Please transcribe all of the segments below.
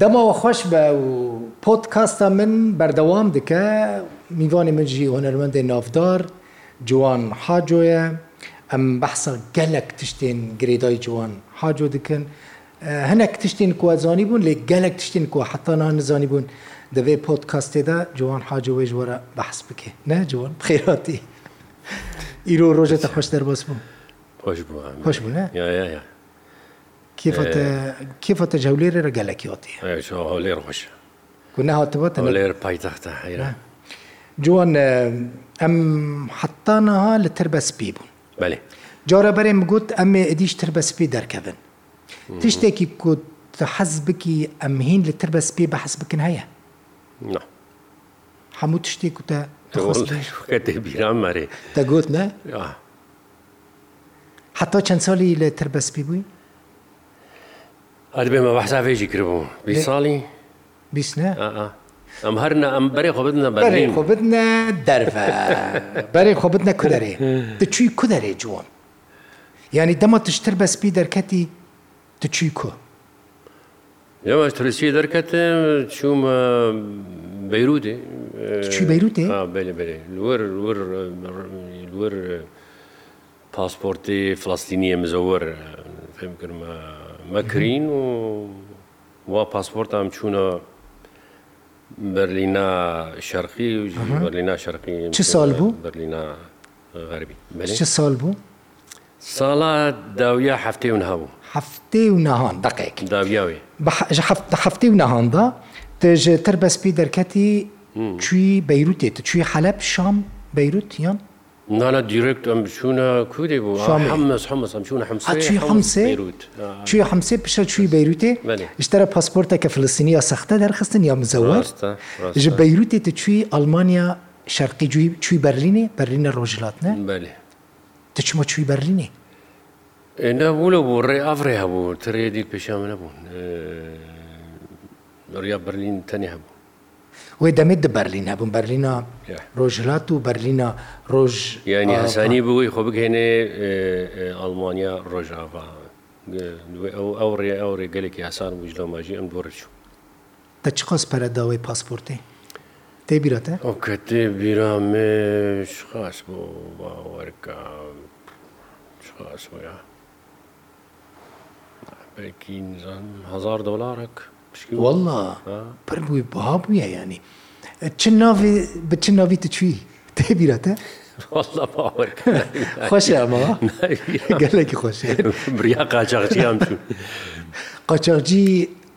دەماوە خۆش بە و پۆتکاستە من بەردەوام دکە میوانی منجی هۆنەرمەندی نافدار جوان حاجۆیە ئەم بەحسە گەلک تشتێن گرێدای جوان حاجۆ دکن هەنێک تشتین کووازانی بوون لێ گەلک تشتین کو حتانا نزانی بوون دەبێ پۆتکاستێدا جوان حاجەوەی ژوەرە بەحس بکێ نە جوان خێراتی ئیرۆ ڕۆژێتە خۆش دەرباس بوو خۆش بوو خۆش بوو كيف ت... كيف تجولير رجالك يوتي ايه شو هولير خوش كنا هاتبوت هولير باي تحت حيرة جوان ام حطاناها لتربس بيبون بله جارة برم قلت ام اديش تربس بي دركبن تشتكي كنت حسبكي ام هين لتربس بي بحسبك هيا نعم حمو تشتي كنت كاتب بيرام ماري تقول نه حتى كان سالي لتربس بي بوين ئەدبێمە بەحساافێکی کردبوو بی ساڵی بیسنە ئەم هەرنا ئەم بەرێ خۆبتنە بەرێ خۆبتنە دەرفە بەرێ خۆبتنە کودەرێ دچووی کودەرێ جووەم ینی دەمە تشتر بەسپی دەرکەتی دچووی کو ئێمە تورسی دەرکەتە چوومە بەیرودێ چی بەیرودێ وەر پاسپۆرتی فلستینیە مزەوەەر فێم کردمە مەکرین و وا پاسپۆرتام چوونە بەرلینا شەرقی و بەرلینا شەرقی چه سال بوو بەرلینا غەربی چه سال بوو؟ ساڵا داویە هەفتێ و هەبوو هەفتێ و ناهان دقێک داویاوی هەفتێ و ناهاندا تر بەسپی دەرکەتی چوی بەیروتێت چوی حەلب شام بەیروت یان؟ نانا دیرکت ئەم بچوونە کودی بوو چی حمسێ پیشە چوی بەیروتێ شتەرە پاسپۆرتە کە فلسینیا سەختە دەرخستن یا مزەوەر ji بەیروتێ تە چوی ئەلمانیا شەرقی جوی چوی بەرلینێ بەرلینە ڕۆژلاتە تچمە چوی بەرلینێ ئێندا بووە بۆ ڕێ ئافرێ هەبوو ترێدی پیشە منە بوون ڕیا بەرلین تەنێ هەبوو وی دەمێت دە بەرلین هەبووم بەرلینا ڕۆژهلات و بەرلینا ڕۆژ ینی هەسانی بووی خۆ بگەێنێ ئەڵمانیا ڕۆژاوا ئەو ڕێ ئەو ڕێگەلێکی هەسان بوو لە ماژی ئەم بڕچوو دە چ قۆس پەرەداوەی پاسپۆرتی تێ بیرەتە؟ ئەو کە تێ بیرامێش خاص بوو باوەرکە خاص وە بەکی نزان هزار دۆلارێک والله پر بووی بها بووە ینی چ ناوی بە چ ناوی تچوی تێبیرەتە؟ خۆشە ئەمەوە گەلێکی خۆش بریا قاچاقچیان قاچاقجی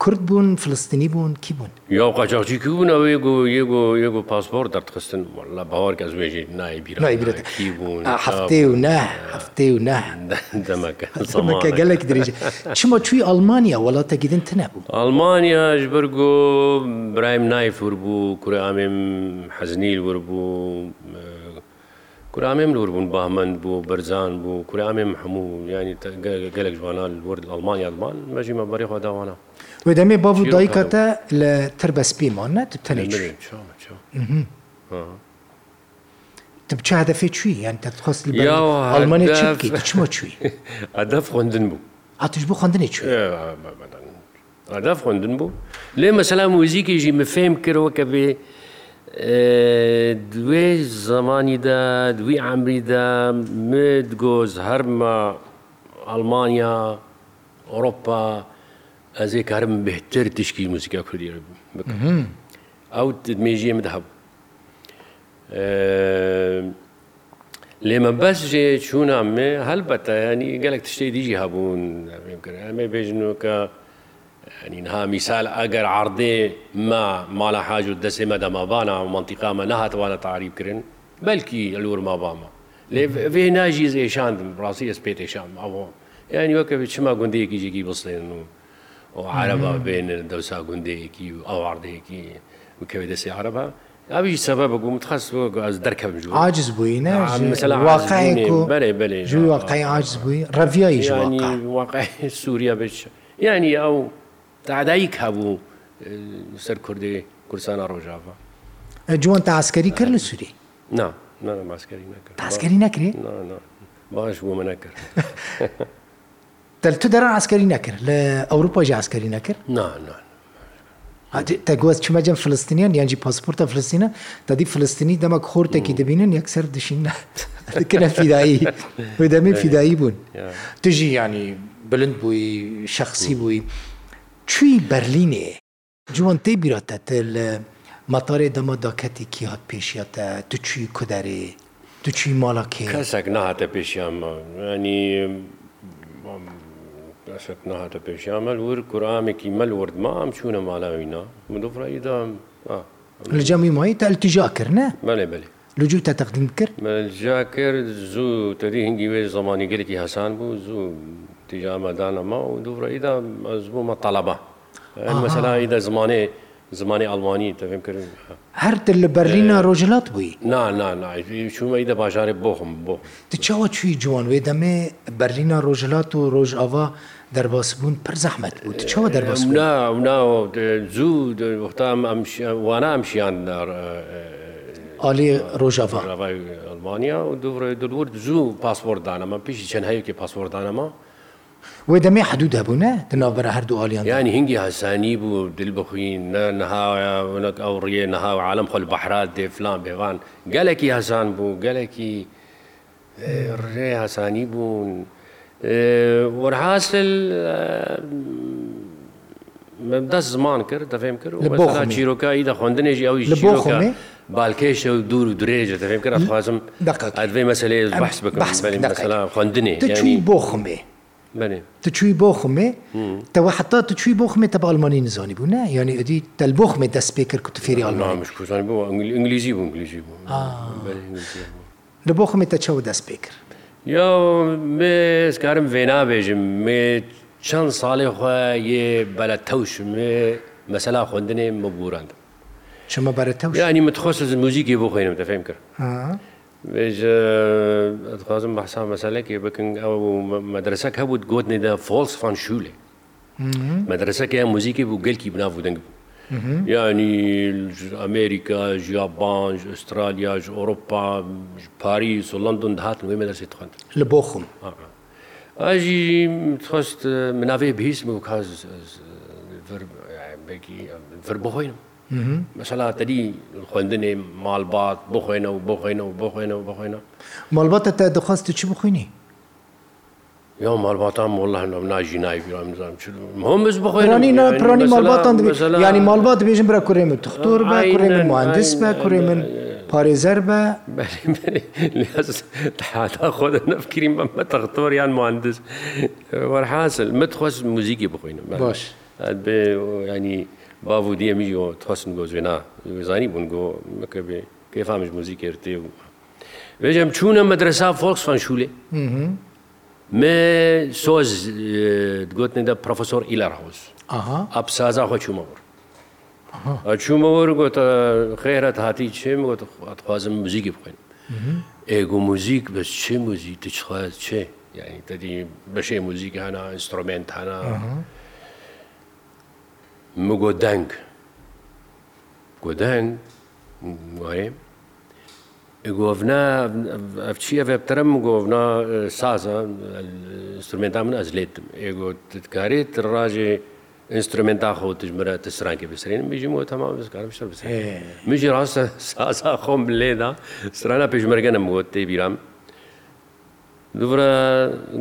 کورد بوون فلستنی بوون کی بوون یا قاچاقچی کی بوون ئەو یگو یگو یگو پاسپۆرت دەرخستن وڵا باوار کەس وێژێ نایبیرەت کی بوون هەفتێ و نه هەفتێ و نه دەمەکە گەلێک درێژ چما چوی ئەلمانیا وڵاتە گیدن تنەبوو ئەلمانیاش بەرگۆ برایم نایفور بوو کوری ئامێم حەزنیل ور بوو کورامێم لور بوون باهمەند بوو بەرزان بوو کورامێم هەموو ینی گەلێک جوانان ورد ئەلمانیا ئەلمان مەژیمە بەریخوا داوانە و دەمێ باو دایکاتە لە تر بەسپیمان نە تەنێک تب چه هدفی چی؟ یعنی تخواست لیبرال آلمانی چی بکی؟ چما چی؟ هدف خوندن بو هاتش بو خوندنی چی؟ هدف خوندن بو لی مثلا موزیکی جی مفهم کرو که به دوێ زەمانیدا دوی ئەمریدا مد گۆز هەرمە ئەلمانیا ئۆڕۆپا ez ê karim bêhtir tişkî muzîka Kurdî bikim. Ew mêjiye min diheb. Lê me bes jê çûna me helbet yanî gelek tiştê dijî hebûn em ê bêjin ka ha mîsal eger erdê me mala hac û destê me de mabana mantiqa me nehatwana tarîb kirin belkî elûr mabama. Lê vê najî êşandim rastî ez pêtêşan. Yani weke çima gundiyekî jîkî bislên û. عرەبا بێنن دەوسا گوندەیەکی و ئاواردەیەکی بکەوێت دەستی عرەبا ئاوی سەبە بگوم تخست بۆز دەرکەم جو عاجز بووی واقعی بەێ واقعی عاجز بووی ڕەڤایی واقعی سووریا بچ یعنی ئەو تعدایی کابوو سەر کوردی کوردستانە ڕۆژاوە جوان تا ئاسکەری کرد لە سووری تاسکەری نەکرد باش بوو منە کرد. تو دەران ئاسکەری نەکرد لە ئەوروپۆژی ئاسکەری نەکرد تەگوەست چمەجەم فلستینیان یانجی پاسپۆرتە فلستینە دەدی فلستینی دەمە خۆرتێکی دەبینن یەکسەر دشینکردە فیدایی دەمێ فیدایی بوون دژی ینی بلند بووی شخصی بووی چوی بەرلینێ جوان تێ بیراتە لە مەتارێ دەمە داکەتێکی هات پێشیاتە تو چوی کودەرێ تو چوی ماڵاکێ کەسێک نهاتە پێشیان ینی ئەفێک نهاتە پێشیا مەل ور کورامێکی مەل وردما ئەم چوونە مالاوینا مدوفڕیدا لە جەمی مای تا التیجاکردە بەێ بێ لجو تا تەقدیم کرد مەجا کرد زوو تری هنگی وێ زمانیگەرێکی هەسان بوو زوو تیجامەدانەما و دوڕیدا ئەز بوومە تەلەبە مەسەلایدا زمانێ زمانی ئەلمانی تەفێم کرد هەرتر لە بەرلینا ڕۆژلات بووی نا نا نای چوومەیدا باژارێ بۆخم بۆ تچەوە چوی جوان وێ دەمێ بەرلینا ڕۆژلات و ڕۆژاوا دەرباسبوون پر زەحمت بوو چەوە دەرباس ناوە زوو وەختام وانامشیان عالی ڕۆژاوا ئەلمانیا و دوڕێ دورد زوو پاسپۆردانەمە پیشی چەند هەیەکی پاسپۆردانەمە وی دەمێ حدود هەبوونە دناوبەر هەردوو ئالیان یانی هنگی هەسانی بوو دل بخوین نەهاونک ئەو ڕێ نەهاو عالم خۆل بەحرات دێفلان بێوان گەلێکی هەسان بوو گەلێکی ڕێ هەسانی بوون. والحاصل دەست زمان کرد دەفێم کرد چیرۆکایی دە خوندنێژی ئەوی بالکێشە و دوور و درێژە دەفێم کرد خوازم ئەدوێ مەسلێ بەس بکەم خوندنێ بۆ خمێ. تو چووی بۆ خمێ تەوە حتا تو چووی بۆ خمێ تە بەڵمانی نزانی بوو نه یعنی ئەدی تەل بۆ خمێ دەست پێ کرد تو فێری ئەلمانیشکوزان بۆ ئەنگلیزی بوو ئەنگلیزی بوو لە بۆ خمێ تە چاو دەست پێ کرد. یا مێزکارم وێ نابێژم مێ چەند ساڵی خۆ یێ بەلە تەوشم مەسەلا خوندنێ مەبوورند چمە بەرە تەوش ینی متخۆست موزیکی بۆ خۆێنم دەفێم کرد. بێژخوازم بەحسا مەسەلەکی بکن ئەو مەدرسەک هەبوو گوتنێدا فۆلس فان شوولێ مەدرسەکە موزیکی بوو گەلکی بناو دەنگ بوو ینی ئەمریکا ژیابانج ئوسترالیا ئۆروپا پاریس و لندن هاتن وێمە دەسێت خوند لە بۆ خم ئاژی خست مناوێ بهیسم و کاز بخۆینم مەسەلا تەری خوێندنێ مالبات بخۆێنە و بخۆێنە و بخۆێنە و بخۆێنە مالباتە تا دەخواستی چی بخوێنی یا مالباتان مله هەم ناژی نایبیرام نزانام مهمز بخۆێنانی ناپڕانی مالباتان ینی مالبات بێژم برە کوڕێ من تختۆر بە کوڕێ من مهندس بە کوڕێ من پارێزەر بە حتا خۆدە نەفکرین بەمە تەختۆر یان مهندس وەرحاصل متخواست موزیکی بخۆینم باش ینی باو دیەمیەوە تخواستن گۆ زێنا وێزانی بوون گۆ مەکە بێ کێفامش موزیک کرتێ و بێژم چوونە مەدرسا فۆکس فان شوولێ من سۆز گوتنیدا پرۆفسۆر ئیلەرحوز ئەپسازا خۆ چوومەوە چوومەوەر گۆتە خێرەت هاتی چێم گۆتخوازم موزیکی بخۆین ئێگو موزیک بەس چێ موزیک تخواز چێ یعنی تدی بەشێ موزیک هەنا ئینسترومنت هەنا مگۆ دەنگ گۆ دەنگ وایە گۆڤنا ئەفچیە بەپترم گۆڤنا سازە ئینسترومنتا من ئەزلێتم ئێگۆتکارێت ڕژێ ئینسترومنتا خۆتش مرە تسرانکی بسرێن میژیمەوە تەما بزکارم شەر بس میژی ڕاستە سازا خۆم لێدا سرانە پێشمەرگەنم وت تێبیرام دوورە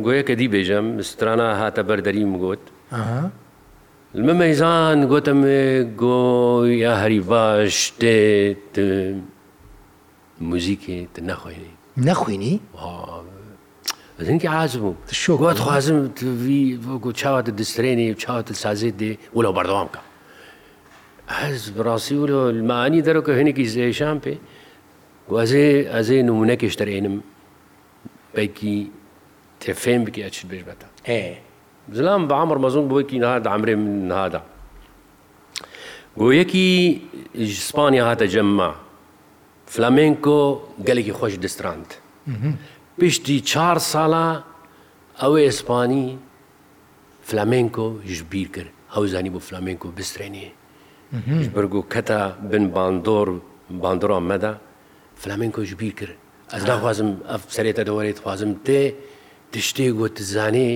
گوۆیەکە دی بێژەم سترانە هاتە بەردەریم گوت مەمەیزان گوتم گۆ یا هەری باش دێت موزیکێ نەخۆێنی نەخوێنی زنکی عزم شۆگوات خوازم گو چاواتە دەسترێنێ چاواتە سازێت دێ وڵە بەردەوام بکە هەز بڕاستی وە المانی دەرەکە هەنێکی زێشان پێ گوازێ ئەزێ نمونەکێش دەرێنم بەیکی تفێن بکە ئەچ بێش بەتە زلام بە عمر مەزون بۆیکی نهادا ئەمرێ من نهادا گۆیەکی ئیسپانیا هاتە جەمما فلامینکۆ گەلێکی خۆش دەستراند. پشتی چهار ساڵە ئەوە ئیسپانی فلامینکۆ ژبیر کرد هەوزانی بۆ فلامینکۆ بسترێنێ بگو کەتە بن باندۆر باندۆڕان مەدا فلامینکۆ ژبیر کرد ئەس ناخوازم ئەف سرێتە دەوەێت خوازم تێ تشتێک گوت زانێ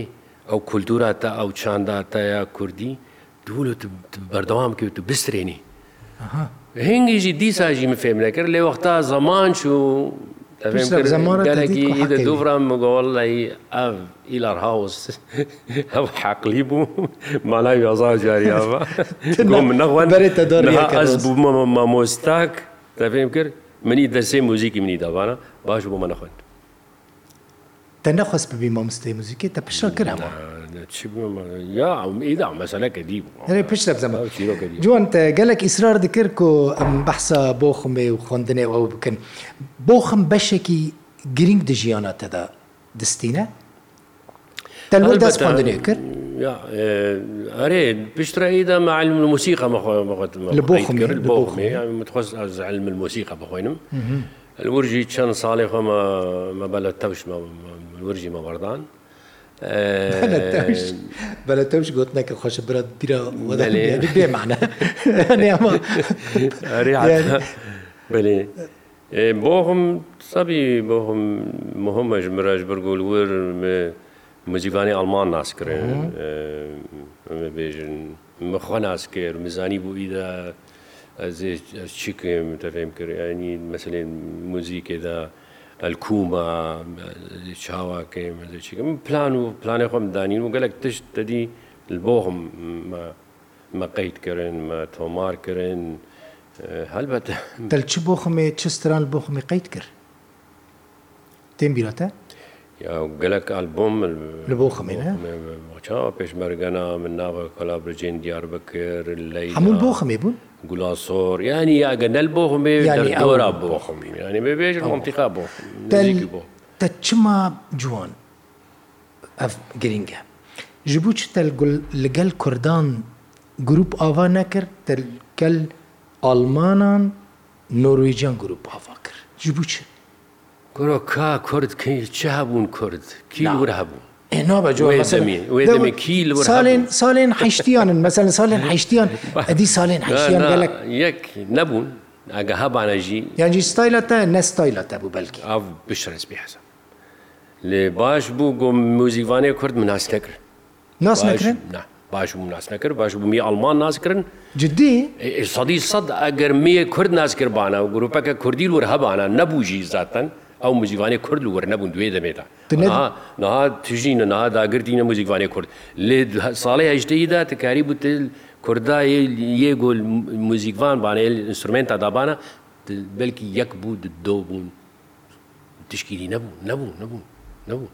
ئەو کولتورا تا ئەو چانداتەیە کوردی دوولت بەردەوام کرد و بسترێنی هنگیژی دیساژی مفێم لەکرد لێ وەختا زەمان چوو گەلێکی دوورم مگۆڵی ئەو ئیلار هاوس ئەو حەقلی بوو مالای یازا جاریاوە من نەوان بێتە دەر ئەس بوومەمە مامۆستاک تا پێم کرد منی دەسێ موزیکی منی داوانە باش بۆ مە نەخوند. تەنە خۆست ببی مامۆستای موزیکی تە پیشە کراوە. یا مەسەلەکە دی پشت بزەمە جوان گەلک ئیسرار دکرد و ئەم بەحسا بۆ خمێ و خوندنێ ئەو بکەن بۆ خم بەشێکی گرنگ دژیانەتەدا دستینە تەلوە دەست خوندنێ کرد ئەرێ پشترەیدا معلم الموسیقى متخص علم الموسیقى بخۆینم الورجی چەند ساڵێ خۆمە مەبەلە تەوش الورجی مەوەردان. بەە تەوش گوتنەکە خۆشە برە بیرەێمانە بێ بۆ هەم سەبی بۆ هەم مهمەش مرەش بەرگولور مجیبانی ئەلمان ناسکرێن بێژن مخوا ناسکرد مزانی بوویدا ئەزێ چیکەم تەفێم کرد ینی مەسلێن موزیکێدا الکومە چاواکەی مەزێکم پلان و پلانی خۆم دانین و گەلک تشت دەدی بۆ خم مەقەیتکردن تۆمارکردن هەلبەتە دەلچی بۆ خمێ چ ستران بۆ خمی قەیت کرد تێم بیرەتە گەلک ئالبۆم لە بۆ خمێنە چاوە پێشمەرگەنا من ناوە کەلا برجێن دیار بکرد لەی هەموو بۆ خمێ بوون گولاسۆر ینی یاگەنەل بۆ خمێ ئەوەرا بۆ خمی ینی بێژ ئۆمتیقا بۆ بۆ تە چما جوان ئەف گرینگە ji bo çi li gel Kurdan grup ava nekir tel gel Almanan Norwêcan grup ava kir ji bo çi Gro ka Kurd kê çi hebûn Kurd kî wir hebûn ساڵێن حیشتیانن مەسەن ساڵێن حیشتیان ئەدی ساڵێن یەک نەبوون ئەگە هەبانەژی یانجی ستایلەتە نەستایلەتە بوو بەلکی ئاو بشرسبی حەسە لێ باش بوو گۆم موزیوانەیە کورد مناس نەکرد ناس نکردن؟ باش بوو ناس نەکرد باش بوومی ئەلمان نازکردن جدی سەدی سەد ئەگەرمەیە کورد نازکردبانە و گرروپەکە کوردی ور هەبانە نەبووژی زاتەن ئەو مزیوانی کورد و وەرنەبوون دوێ دەمێتە نها تژینە نها داگردینە مزیکوانی کورد لێ ساڵی هەشتەیدا تکاری بوو کوردای یە گۆل موزیکوان بانێل ئینسترومنتا دابانە بەلکی یەک بوو دۆ بوون تشکیلی نەبوو نەبوو نەبوو نەبوو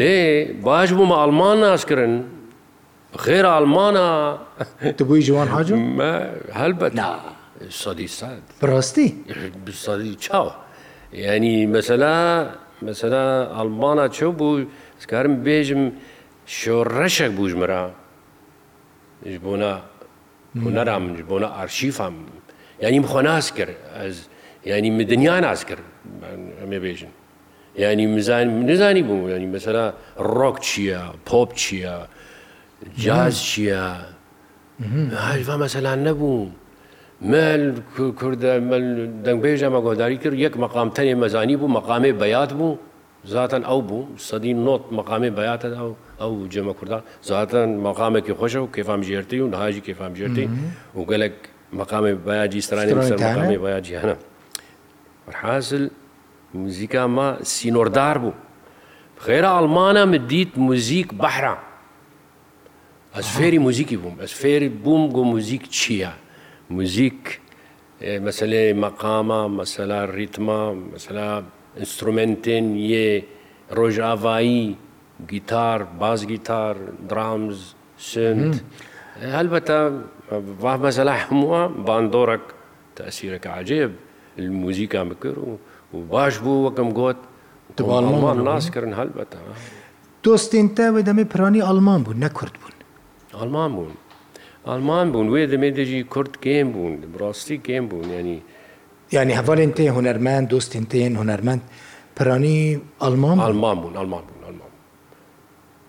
لێ باش بوومە ئەلمان ناشکردن خێر ئەلمانە دەبووی جوان حاج هەلبەت سەدی سەد بڕاستی چاوە ینی مەسەلا مەسەلا ئەلبانە چۆ بوو سکارم بێژم شۆڕەشێک بوژمرا بۆە هوەرا من بۆە ئارشیفام ینیم خۆ ناس کرد ینی مدنیا ناس کرد ئەمێ بێژن ینی نزانی بوو ینی مەسەلا ڕۆک چییە پۆپ چییە جاز چییە هاژوا مەسەلا نەبوو مل کوردە دەنگبێژە مەگۆداری کرد یەک مەقام تەنێ مەزانی بوو مەقامێ بەیات بوو زاتەن ئەو بوو سەدی نۆت مەقامێ بەیاتە ئەو ئەو جێمە کوردان زاتەن مەقامێکی خۆشە و کێفام ژێرتی و نهاژی کێفام ژێرتی و گەلک مەقامی بەیاجی سرانی سەر مەقامی بەیاجی هەنە حاصل موزیکا ما سینۆردار بوو خێرە ئەڵمانە مدیت موزیک بەحرا ئەس فێری موزیکی بووم ئەس فێری بووم گۆ موزیک چییە؟ موزیک mesele maqama mesela ritma mesela instrumentin ye rojavayî gitar baz gitar drums sünd elbette vah mesela hemû bandorek tesîrek ecêb الموزیکا بکر و باش بوو وەکەم گوت دڵمان ناسکردن هەلبەتە دۆستێن تاوێ دەمێ پرانی ئەلمان بوو نەکرد بوون ئەلمان بوون ئالمان بوون وێ دەمێ دەژی کورد گێم بوون ڕاستی گێم بوون ینی ینی هەوارێن تێ هوەرمەند دۆستین تێن هوەرمەند پرانی ئەلمان ئەلمان بوون ئەلمان بوون ئەلمان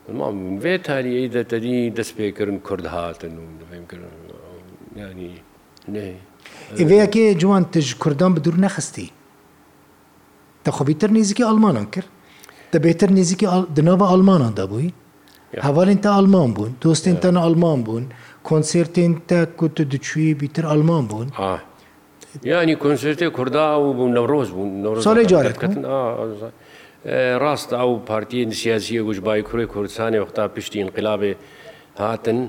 ئەلمان وێ تاریی دەتەری دەست پێکردن کورد هاتن و دەێمکردن ینی نێ ئێوەیەکێ جوان تژ کوردان بدور نەخستی دەخۆبیتر نزیکی ئەلمانان کرد دەبێتتر نزیکی دناوە ئەلمانان دەبووی هەوارین تا ئەلمان بوون دۆستین تەنە ئەلمان بوون. کۆنسرتین تا کوتە دچوی بیتر ئەلمان بوون ینی کۆنسرتی کووردا و بوون نەڕۆز بوون ساڵی جارەتکەن ڕاست ئەو پارتی سیاسیە گوژبای کوڕی کوردستانی وەختا پشتی انقلابێ هاتن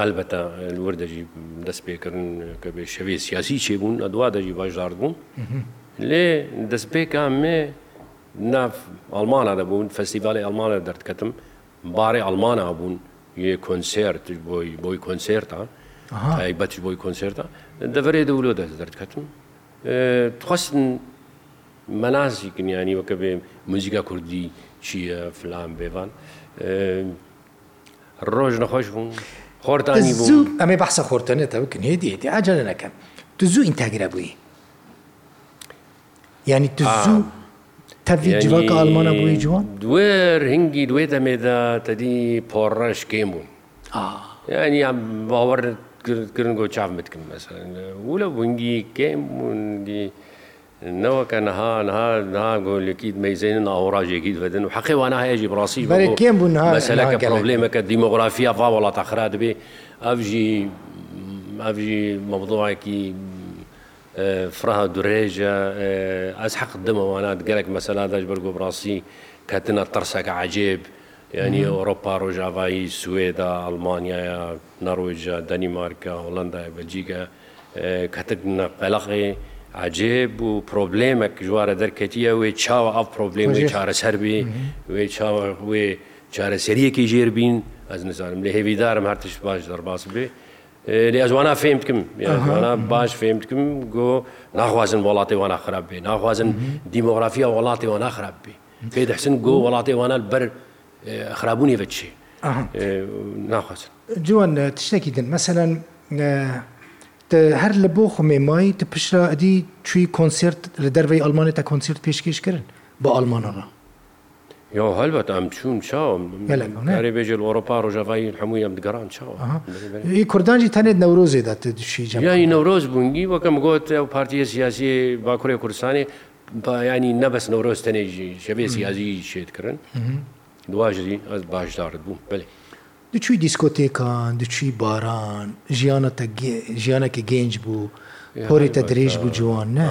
هەلبەتە وەردەژی دەست پێکردن کە بێ شەوێ سیاسی چێبوون ئەدوا دەژی باشدار بوون لێ دەستپێکە مێ ناف ئەلمانە دەبوون فەستیڤالی ئەلمانە دەردکەتم بارێ ئەلمانە بوون یە کۆنسرت بۆی بۆی کۆنسرتە تایبەت بۆی کۆنسرتە دەبەرێ دەولۆ دەست دەردکەتم خواستن مەنازی کنیانی وەکە بێ موزیکا کوردی چییە فلان بێوان ڕۆژ نەخۆش بوون خۆرتانی بوو ئەمێ بەسە خۆرتەنێتەوە کن هێدیێتی ئاجارە نەکەم تو زوو ئینتاگرە بووی ینی تو زوو تەوی جیواکە ئالمانە بووی جوان دوێر هنگی دوێ دەمێدا تەدی پۆڕەش کێم بوون ینی باوەڕکردن گۆ چاو بتکن مەسە و لە بنگی کێم بوونگی نەوەکە نەها نها نها گۆلێکیت مەیزێنن ئاوڕژێکیت بەدن و حەقیوانە هەیەژی بڕاستی کێم بوون مەسەلەکە پرۆبلێمەکە دیمۆگرافیا فاوەڵات ئەخرا دەبێ ئەفژی ئەفژی مەبدوواکی فراها درێژە ئەس حەق دمەوانات گەلک مەسەلاداش بەرگۆ بڕاستی کەتنە ترسەکە عجێب ینی ئەوروپا ڕۆژاوایی سوێدا ئەلمانیاە نەڕۆژە دەنیمارکە هۆڵندای بەلجیکە کەتنە قەلقی عجێب و پرۆبلێمێک ژوارە دەرکەتیە وێ چاوە ئەف پرۆبلێمی چارەسەربی وێ چاوە وێ چارەسەریەکی ژێربین ئەس نزانم لە هێویدارم هەرتش باش دەرباس بێ. لێ ئەزوانە فێم بکەم یانە باش فێم بکەم گۆ ناخوازن وڵاتی وانە خراپ بێ ناخوازن دیمۆگرافیا وڵاتی وان ناخراپ بێ پێ دەحسن گۆ وڵاتی وانە بەر خراببوونی بە چی ناخوازن جوان تشتێکی دن مەمثلەن هەر لە بۆ خمێمایی تپشرا ئەدی چوی کۆنسرت لە دەروی ئەلمانێت تا کۆنسرت پێشکەشکردن بە ئەلمانەوە یا هەلبەت ئەم چوون چاومێ بێژێت ئۆرۆپا ڕۆژەڤایی هەمووی ئەم دگەران چاوە ی کوردانجی تەنێت نەورۆزێدا تشیجیانی نەورۆز بوونگی وەکەم گوت ئەو پارتیە سیاسی باکوڕی کوردستانی بەیانی نەبەس نەورۆز تەنێژی شەبێ سیازی شێتکردن دواژری ئەس باشدارت بوو بێ. دچوی دیسکۆتێکان دچوی باران ژیانەتە ژیانەکی گەنج بوو پۆریتە درێژ بوو جوان نە.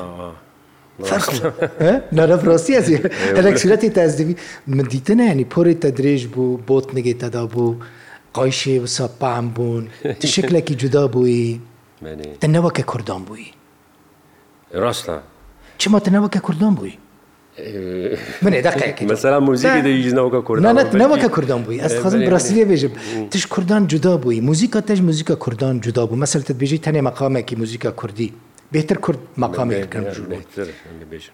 نرە فرۆسیەزی ئەلەکسیرەتی تازدەوی من دیتنە ینی پۆێتە درێژ بوو بۆت نگەێتەدا بوو قایشێ وسە پام بوون تشکلێکی جودا بووی تەنەوەکە کوردان بووی ڕاستە چما تەنەوەکە کوردان بووی منێ دەقەسەلا موزیکی دەیژنەوەکە کوردان نەوەکە کوردان بووی ئەس خەزم ڕاستیە بێژم تش کوردان جودا بووی موزیکە تەش موزیکە کوردان جودا بوو مەسەر تبیژی تەنێ مەقامێکی موزیکە کوردی بهتر کرد مقامی کردن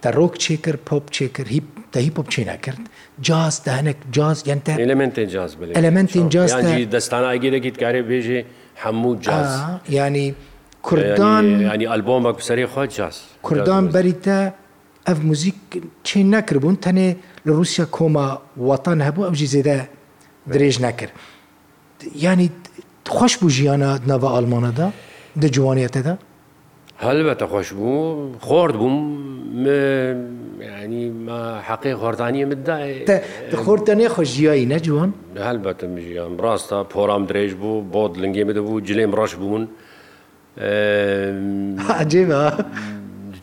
تروک چیکر پاپ چیکر هیپ تا هیپ هاپ چینا کرد جاز دهنک جاز یعنی تا المنت جاز بله المنت جاز تا یعنی دستانه اگیره کیت کاری بیجه همو جاز یعنی کوردان یعنی البوم اک سری خود جاز کوردان بریتا اف موزیک چی نکربون تنه لروسیا کوما وطن هبو او جزیده درێژ نەکرد ینی خۆش بوو ژیانە نەوە ئەلمانەدا دە جوانێتەدا؟ هەلبەتە خۆش بوو خۆرد بووم ینی حەقی خۆردانیە مدای خۆردەنێ خۆشیایی نەجوان هەلبەتە ژیان ڕاستە پۆرام درێژ بوو بۆ لنگێ دەبوو جلێم ڕەش بوون عجێمە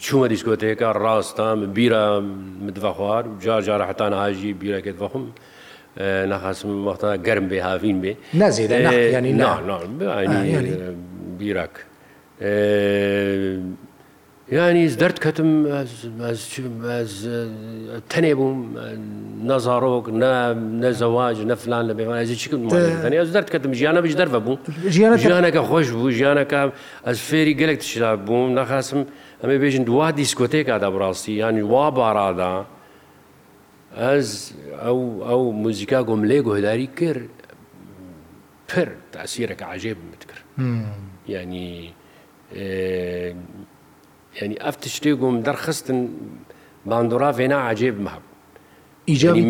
چوومە دیسکۆتێکە ڕاستان بیرە مدە خوار جار جارە حتان هاژی بیرەکەت بەخم نەخاسم وەختا گەرم بێ هاوین بێ نازێ ینی بیرەک. ینی دەرد کەتم تەنێ بووم نەزارۆک نەزەواج نەفلان لە بێوانزی چکنیاز دەرد کەتم ژیانە بش دەرە بوو ژیانەکە خۆش بوو ژیانەکە ئەس فێری گەلێک تشدا بووم نەخاسم ئەمە بێژن دوا دیسکۆتێکادا بڕاستی ینی وا بارادا ئەس ئەو ئەو موزیکا گۆم لێ گۆهداری کرد پر تاسیرەکە عژێ بمت کرد ینی ینی ئەف تشتێک گوم دەرخستن باندورا فێنا عجێب مەب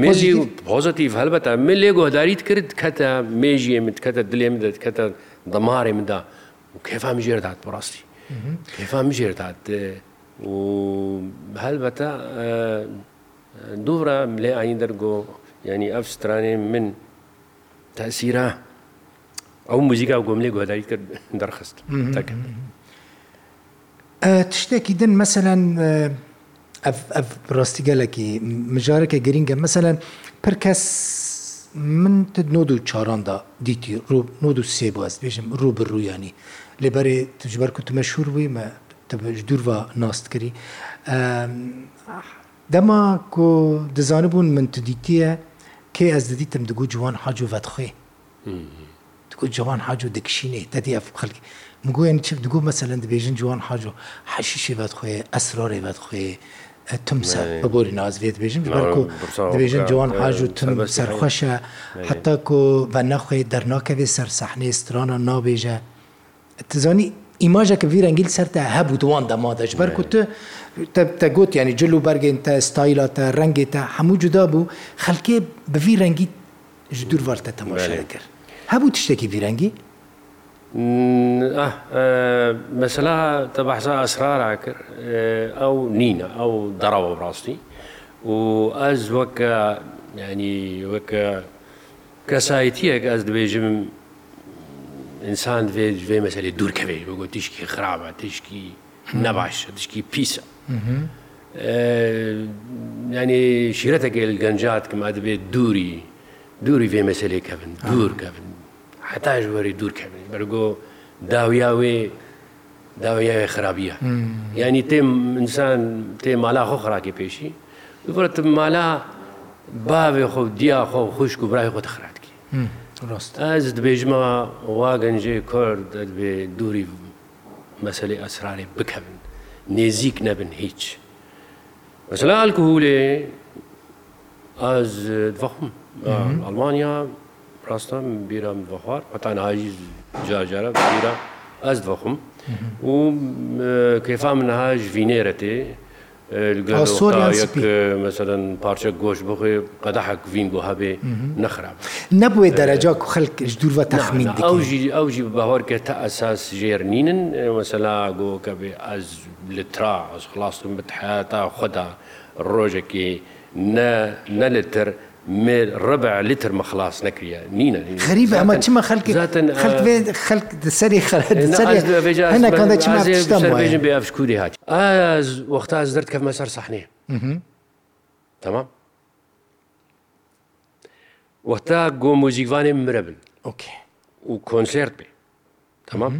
مێزی پۆزتیف هەلبەتە من لێ گۆداریت کرد کەتە مێژیە من کەتە دلێ مدەت کەتە دەمارێ مندا کێفام ژێردات بڕاستی کێفام ژێردات و هەلبەتە دوورە لێ ئاین دەرگۆ ینی ئەف سترانێ من تاسیرە ئەو موزیکا گۆم لێ گۆداری کرد دەرخست تەکەن. تشتێکی دن مثلەن ڕاستیگەلێکی مژارێکە گرینگە مثلەن پر کەس من نۆ و چاراندا دیتی نۆ و سێ باز بێژم ڕوو بڕوویانی لێبەرێ تجبەر کو مەشهور بوویمە دووروا ناستکردی دەما کۆ دەزانبوون من تو دیتیە کێ ئەس دەدیتم دەگو جوان حاج و ڤەتخێ دەگو جوان حاج و دەکشینێ دەدی ئەف خەلکی گوێن چ دگو مەسەەن دەبێژن جوان حاجۆ حەشیشی بەد خوێ ئەسرۆێ بەد خوێ تمسە بەبووری نازێت بێژم بەکو دەبێژن جوان حاج و تم سەرخۆشە حتا کو بە نەخۆی دەرناکەوێ سەر سەحنێ سترانە نابێژە تزانی ئیماژەکە ڤرەنگیل سەرتە هەبوو دوان دەمادەش بەرکو تو تە گوت ینی جل و بەرگین تە ستایلا تە ڕەنگێ تە هەموو جودا بوو خەلکێ بەڤی ڕەنگی دوورواردە تەماشا کرد هەبوو تشتێکی ڤرەنگی مەسەلا تە بەحسا ئەسرارا کرد ئەو نینە ئەو دەڕەوە بڕاستی و ئەس وەکە ینی وەکە کەسایەتیەک ئەس دەبێژم ئینسان دوێ دوێ مەسەلی دوورکەوێ بۆ تیشکی خراپە تشکی نەباشە تشکی پیسە ینی شیرەتەکە گەنجات کەما دەبێت دووری دووری وێ مەسلێکە بن دوورکە بن حتاش وەری دوور کەبێت بەرگۆ داویاوێ داویاوێ خراپە ینی تێ انسان تێ مالا خۆ خراکی پێشی دوڕێت مالا باوێ خۆ دیاخۆ خوشک و برای خۆت خراکی ڕاست ئەز دبێژمە وا گەنجێ کورد دەبێ دووری مەسلەی ئەسرارێ بکەون نێزیک نەبن هیچ مەسلال کوولێ ئەز دخم ئەلمانیا ڕاستان بیرم بەخوار پتانهایی جارجارە بیرە ئەس بەخم و کەفا منهاش ڤینێرەێ مثلەن پارچە گۆش بخێ قەدەحک ڤین بۆ هەبێ نەخراب نەبێ دەرەجا و خەلکش دوورە تەخمین ئەوژی بەهۆر کە تا ئەساس ژێرنینن مەسەلا گۆکە بێ ئەز لترا ئەس خلاستم بتحاتا خدا ڕۆژێکی نە لتر ڕبع لتر مە خلاص نەکرە نینە خەریب ئەمە چمە خەلکی خەک سەری خەرێژم بێ ئەفشکوری هاات وەختا ئاز دەر کەمە سەر سەحنێ تەمام وەختا گۆ مۆزیوانێ مرە بن و کۆنسرت بێ تەمام؟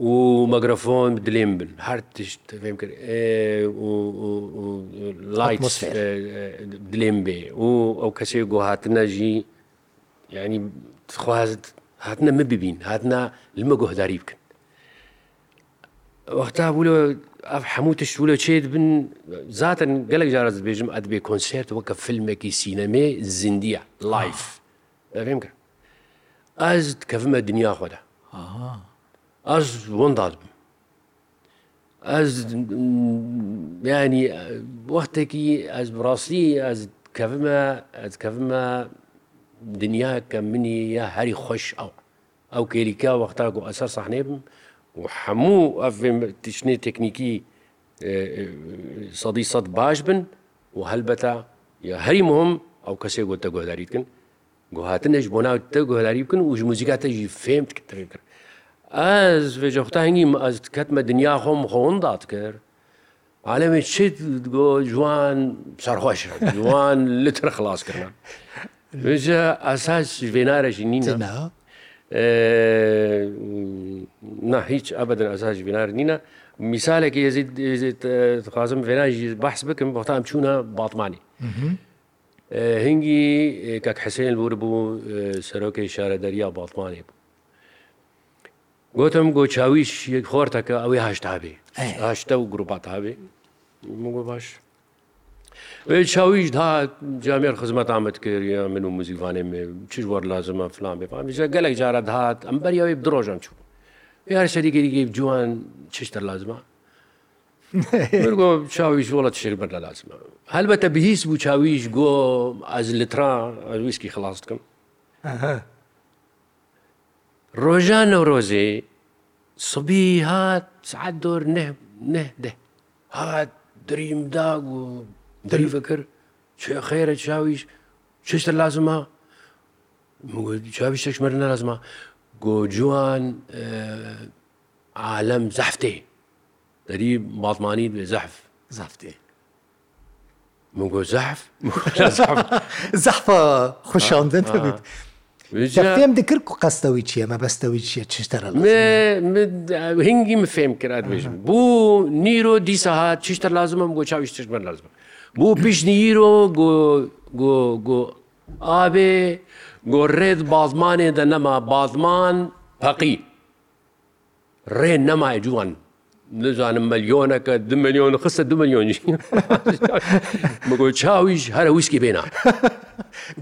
و مەگرفۆن دلێن بن هەر تشت فێم کرد لایت دلێن بێ و ئەو کەسێک گۆ هاتنەژی ینی خوازت هاتنە من ببین هاتنا لمە گۆهداری بکن وەختا بوو ئەف هەموو تشتولە چێت بن زاتن گەلک جارز بێژم ئەت بێ کۆنسرت وەکە فیلمێکی سینەمێ زیندیە لایف دەێم کرد ئەز کەفمە دنیا خۆدا ئەس وەنداد بم ئەس ینی وەختێکی ئەس بڕاستی ئەس کەفمە ئەس کەفمە دنیا کە منی یا هەری خۆش ئەو ئەو کێریکا وەختا و ئەسەر سەحنێ بم و هەموو ئەفێم تشنێ تەکنیکی سەدی سەد باش بن و هەلبەتا یا هەری مهم ئەو کەسێک گۆتە گۆداریتکن گوهاتنش بۆ ناو تە گۆداری بکن و ژ موزیکاتەژی فێم کرد ئەس بێژەختا هەنگی ئەس کەتمە دنیا خۆم خۆندات کرد عالەمی چیت گۆ جوان سەرخۆش جوان لتر خلاصکردن وێژە ئاساس وێنارەژی نینە نه هیچ ئەبدن ئەساژ وێنار نینە میسالێکی یزیخوازم وێناژی بەحس بکەم بۆ تام چوونە باتمانی هنگی کەک حسێن بور بوو سەرۆکی شارە دەریا باتمانی بوو گوتم گۆچاویش یەک خۆرتەکە ئەوەی هاشتابێ هاشتە و گروپات هاابێ باش چاویش دا جامێر خزمەت ئامد کردە من و موزیوانێ چش وەر لازمە فلان بێ پامیژە گەلێک جارە داات ئەم بەریەوەی درۆژان چوو یار شەریگەریگەی جوان چشتە لازمە گۆ چاویش وڵەت شێر بەر لە لازمە هەلبەتە بهیس بوو چاویش گۆ ئەز لترا ویسکی خلاص بکەم ڕۆژانە و ڕۆژێ سبی هات سعات دۆر نەهدە هات دریم داگ و دەریفە کرد چێ خێرە چاویش چشتە لازمە چاوی شەشمەر نەرازمە گۆجوان عالەم زەفتێ دەری باتمانی بێ زەحف زەفتێ من گۆ زەحف زەحفە خوشاندن فێم دکرد و قەستەوەی چیە مەبەستەوەی چیە چشتەرە هنگی من فێم کراتێژم بوو نیرۆ دیسەهات چشتە لازمم گۆ چاوی چش بەر لازم بوو پیشنی ئیرۆ ئابێ گۆ ڕێت بازمانێ دە نەما بازمان پەقی ڕێ نەمای جوان نزانم ملیۆنەکە دو ملیۆن خستە دو ملیۆنی بگۆ چاویش هەرە ویسکی بێنا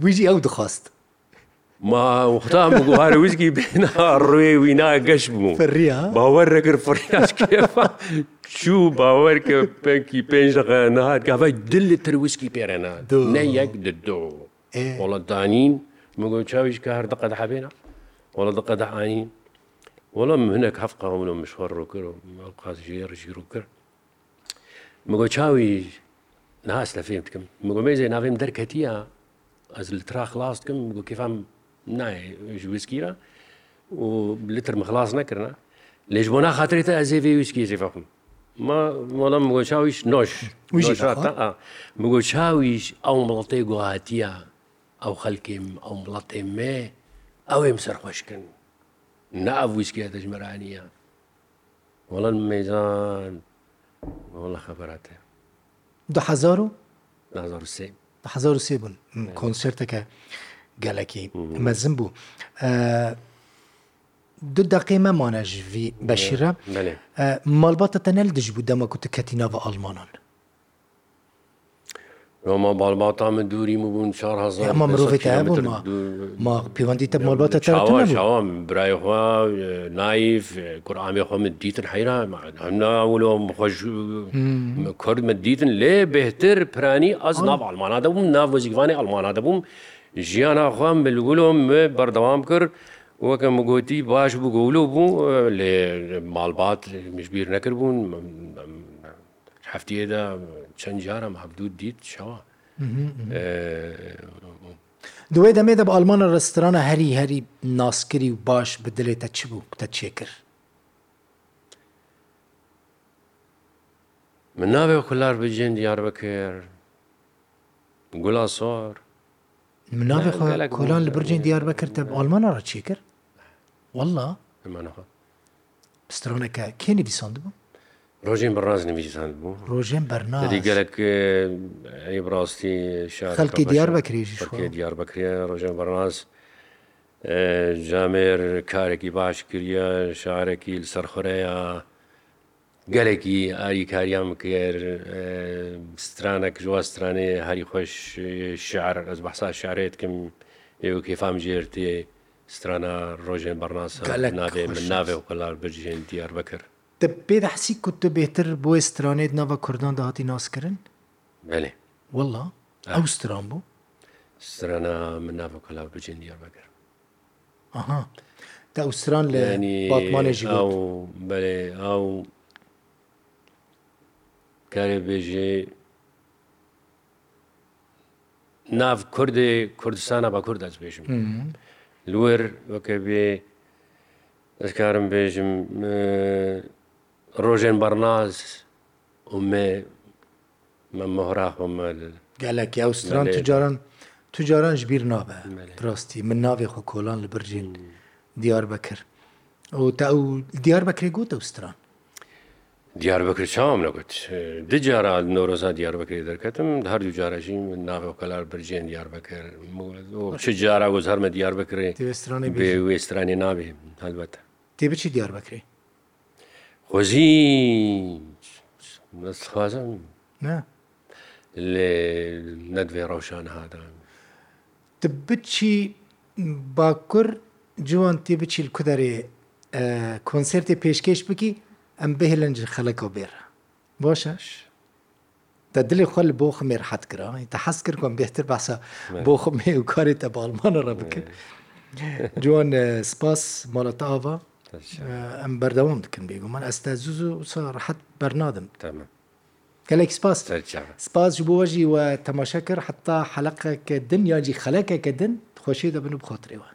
ویژی ئەو دخواست ما وختام بگوهارە وزگی بێنا ڕێوی ناگەشت بوو باوە ڕێگر فڕاش چوو باوەەر کە پێکی پێنج دقە نهات گاڤای دل لە تروسکی پێرەنا نە یەک دۆ وڵەتدانین مگۆ چاویش کە هەر دقەت حبێنە وڵە دقە دەعاین وەڵام هەنێک هەف قاون و مشوەڕ ڕووکرد و قازژێ ڕژی ڕوو کرد مگۆ چاوی ناس لە فێم بکەم مگۆ مێزێ ناوێم دەرکەتیە ئەز لە ترا خلاستکەم گو کفام نایە ویسکیرە و لتر مخلاص نەکردە لێژ بۆ ناخاتێتە ئەزێوێ ویسکی زێفەقم ما مەڵام بگۆ چاویش نۆش بگۆ چاویش ئەو مڵەتەی گوهاتیە ئەو خەلکیم ئەو مڵەتێ مێ ئەوێم سەرخۆشکن ناویسکیە دەژمەرانیە وەڵەن میزان وڵە خەبەراتێ ده هزار و 1970 بن کۆنسرتەکە. gelekî mezin bû du deqê me mane ji vî beşîre malbata te nel dij bû dema ku tu ketîna ve almanan ma balbata min dûrî mû bûn ma mirovê te hebûn ma pîvandî te malbata birayê xwa nayîf kur amê xwa min dîtin heyra hemna xweş Kurd min dîtin lê bêhtir piranî ez nav almana debûm nav wezîkvanê almana debûm ژیانە خۆم بلگولۆم بەردەوام کرد وەکەم گوتی باش بوو گەولۆ بوو لێ ماڵبات مشبیر نەکرد بوون هەفتێدا چەند جارم هەبدوو دیت شەوە دوێ دەمێدە بە ئەلمانە ڕسترانە هەری هەری ناسکری و باش بدلێتە چ بوو تە چێکرد من ناوێ خولار بجێن دیار بەکرد گولا سۆر مناڵی کۆلان لە برجین دیار بەکردتە ئالمانە ڕچی کرد والله پسترۆنەکە کێ نویسند بوو ڕۆژین بەڕاز نویسند بوو ڕۆژێن بەرنا دیگەلک ئەی بڕاستی خەڵکی دیار بەکریژی دیار بکرێ ڕۆژێن بەڕاز جامێر کارێکی باش کریە شارێکی سەرخورەیە گەلێکی ئاری کاریان بکرد سترانە کژوە سترانێ هەری خۆش شعر ئەس بەسا شارێتکەم ئێوە کێفام ژێرتێ سترانە ڕۆژێن بەڕناسە نابێ من ناوێ و قەلار بژێن دیار بکرد پێ دەحسی کووت بێتر بۆی سترانێت ناوە کوردان داهاتی ناسکردن؟ بێ وله ئەو ستران بوو؟ سترانە من ناوە کەلار بژێن دیار بکرد ئاها تا ئەوستران لە باتمانێژی ئەو بەێ ئەو کارێ بێژێ ناو کوردێ کوردستانە بە کورد دەستبێژم لێر وەکە بێ دەستکارم بێژم ڕۆژێن بەرناز ومێ من مهراخمە گەلێکی ئەوستران تجاران توجاران ji bîr nabe rastî min navê xwe kolan li bircên diyar bekir û te ew diyar bekirê got ئەوستران دیاربکر چاوام نەگوت دجارە نۆرۆزا دیاربکری دەرکەتم هەردوو جارەژی ناوەکەلار برجێن دیاربکر چ جارە گۆز هەرمە دیاربکرێ وێسترانی نابێ هەلبەتە تێ بچی دیاربکری خۆزیخوازم لێ نەدوێ ڕەوشان هادا بچی باکوور جوان تێ بچیل کودەرێ کۆنسرتی پێشکەش بکی ئەم بهێلەنج خەڵکەوە بێرە بۆ شەش دە دلی خۆل بۆ خمێر حەت کرا تا حەز کرد کۆم بهتر باسە بۆ خم هێ و کاری تە باڵمانە ڕە بکرد جوان سپاس مڵەتاوا ئەم بەردەوام دکن بێگومان ئەستا زوز و ڕحەت بەرنادم تەمە gelek spas Spas ji bo wejî we temaşekir heta heleqeke din ya cî xelekeke din xoşê de bin û bi xatirê we.